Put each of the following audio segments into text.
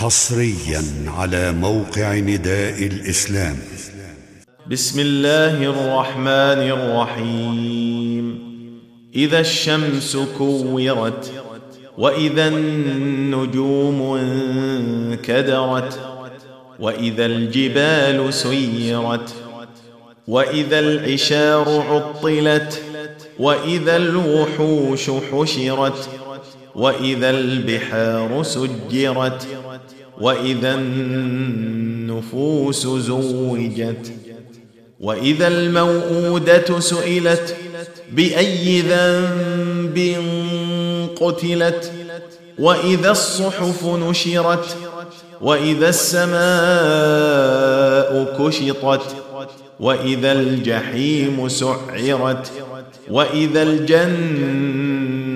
حصريا على موقع نداء الإسلام. بسم الله الرحمن الرحيم. إذا الشمس كورت وإذا النجوم انكدرت وإذا الجبال سيرت وإذا العشار عطلت وإذا الوحوش حشرت وإذا البحار سجرت وإذا النفوس زوجت وإذا الموءودة سئلت بأي ذنب قتلت وإذا الصحف نشرت وإذا السماء كشطت وإذا الجحيم سعرت وإذا الجنة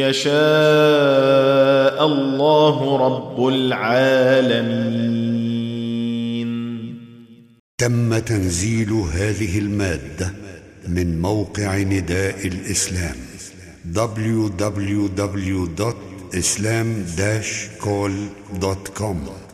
يشاء الله رب العالمين. تم تنزيل هذه المادة من موقع نداء الإسلام www.islam-call.com